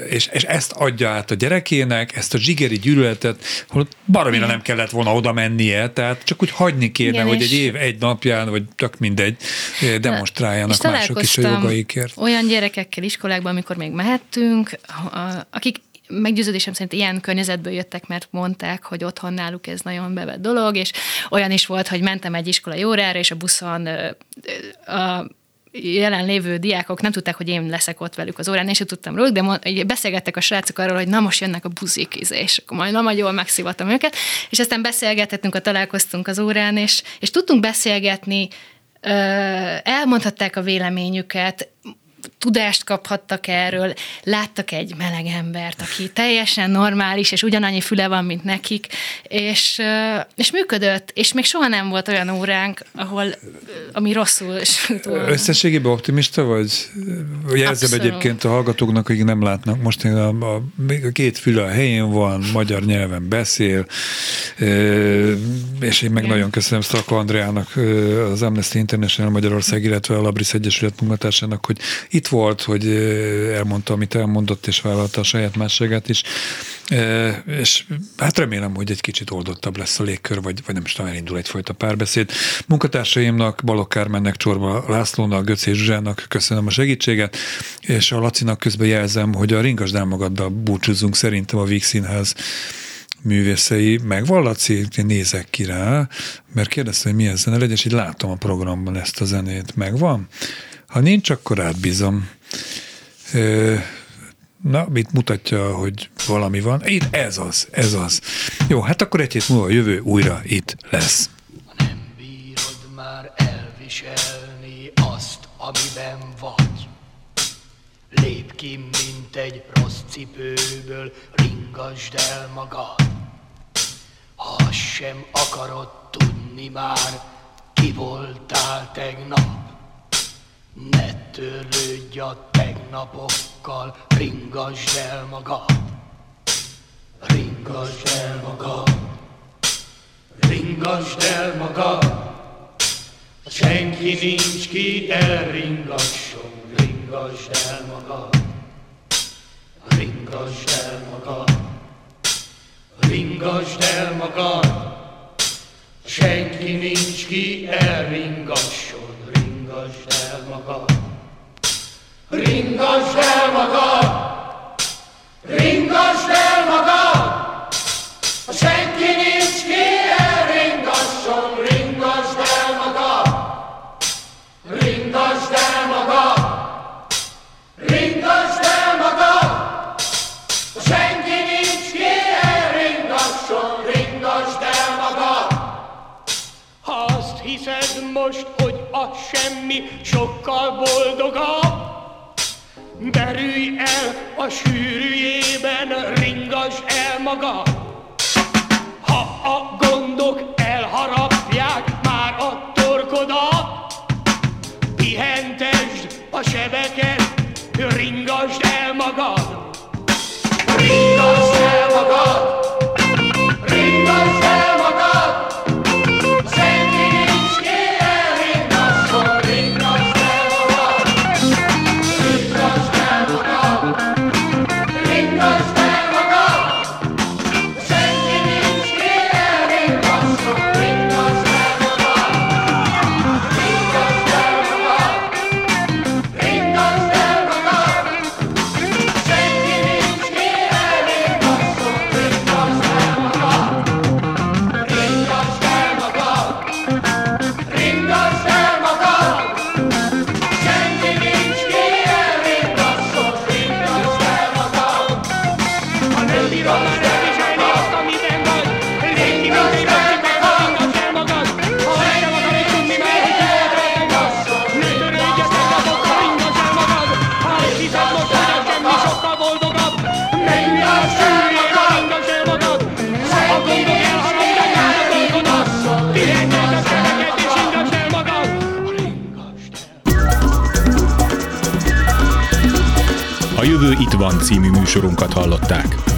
és, és ezt adja át a gyerekének, ezt a zsigeri gyűlöletet, hogy baromira nem kellett volna oda mennie, tehát csak úgy hagyni kéne, Igen, hogy egy év, egy napján, vagy tök mindegy, demonstráljanak mások is a jogaikért. Olyan gyerekekkel iskolákban, amikor még mehettünk, akik meggyőződésem szerint ilyen környezetből jöttek, mert mondták, hogy otthon náluk ez nagyon bevett dolog, és olyan is volt, hogy mentem egy iskolai órára, és a buszon a jelenlévő diákok nem tudták, hogy én leszek ott velük az órán, én sem tudtam róluk, de beszélgettek a srácok arról, hogy na most jönnek a buzik, izé, és akkor majd, na majd jól megszivatom őket, és aztán beszélgetettünk, a találkoztunk az órán, és, és tudtunk beszélgetni, elmondhatták a véleményüket, tudást kaphattak erről, láttak egy meleg embert, aki teljesen normális, és ugyanannyi füle van, mint nekik, és, és működött, és még soha nem volt olyan óránk, ahol, ami rosszul sült volna. Összességében optimista vagy? Jelzem egyébként a hallgatóknak, akik nem látnak. Most én a, a, a két füle a helyén van, magyar nyelven beszél, és én meg Igen. nagyon köszönöm Szaka Andreának, az Amnesty International Magyarország, illetve a Labris Egyesület munkatársának, hogy itt volt, hogy elmondta, amit elmondott, és vállalta a saját másságát is. És hát remélem, hogy egy kicsit oldottabb lesz a légkör, vagy, vagy nem is tudom, elindul egyfajta párbeszéd. Munkatársaimnak, Balogh Kármennek, Csorba Lászlónak, Göcé Zsuzsának köszönöm a segítséget, és a Lacinak közben jelzem, hogy a Ringas Dámagatba búcsúzzunk szerintem a Víg Színház művészei. Megvan, Laci? Én nézek ki rá, mert kérdeztem, hogy milyen zene legyen, és így látom a programban ezt a zenét. Megvan? Ha nincs, akkor átbízom. Na, mit mutatja, hogy valami van? Itt ez az, ez az. Jó, hát akkor egy hét múlva a jövő újra itt lesz. Nem bírod már elviselni azt, amiben vagy. Lép ki, mint egy rossz cipőből, ringasd el magad. Ha sem akarod tudni már, ki voltál tegnap. Ne törődj a tegnapokkal, ringasd el magad. Ringasd el magad. Ringasd el magad. Senki nincs ki elringasson, ringasd el magad. Ringasd el magad. Ringasd el magad. Senki nincs ki elringasson, ringasd el magad. Ringasd el magad. Ringasd el magad. Senki nincs ki elringasson, ringasd el magad. Ringasd el magad. Ringasd el magad. Senki nincs ki elringasson, ringasd el magad. Ha azt hiszed most, a semmi sokkal boldogabb, Derülj el a sűrűjében, ringasd el magad. Című műsorunkat hallották.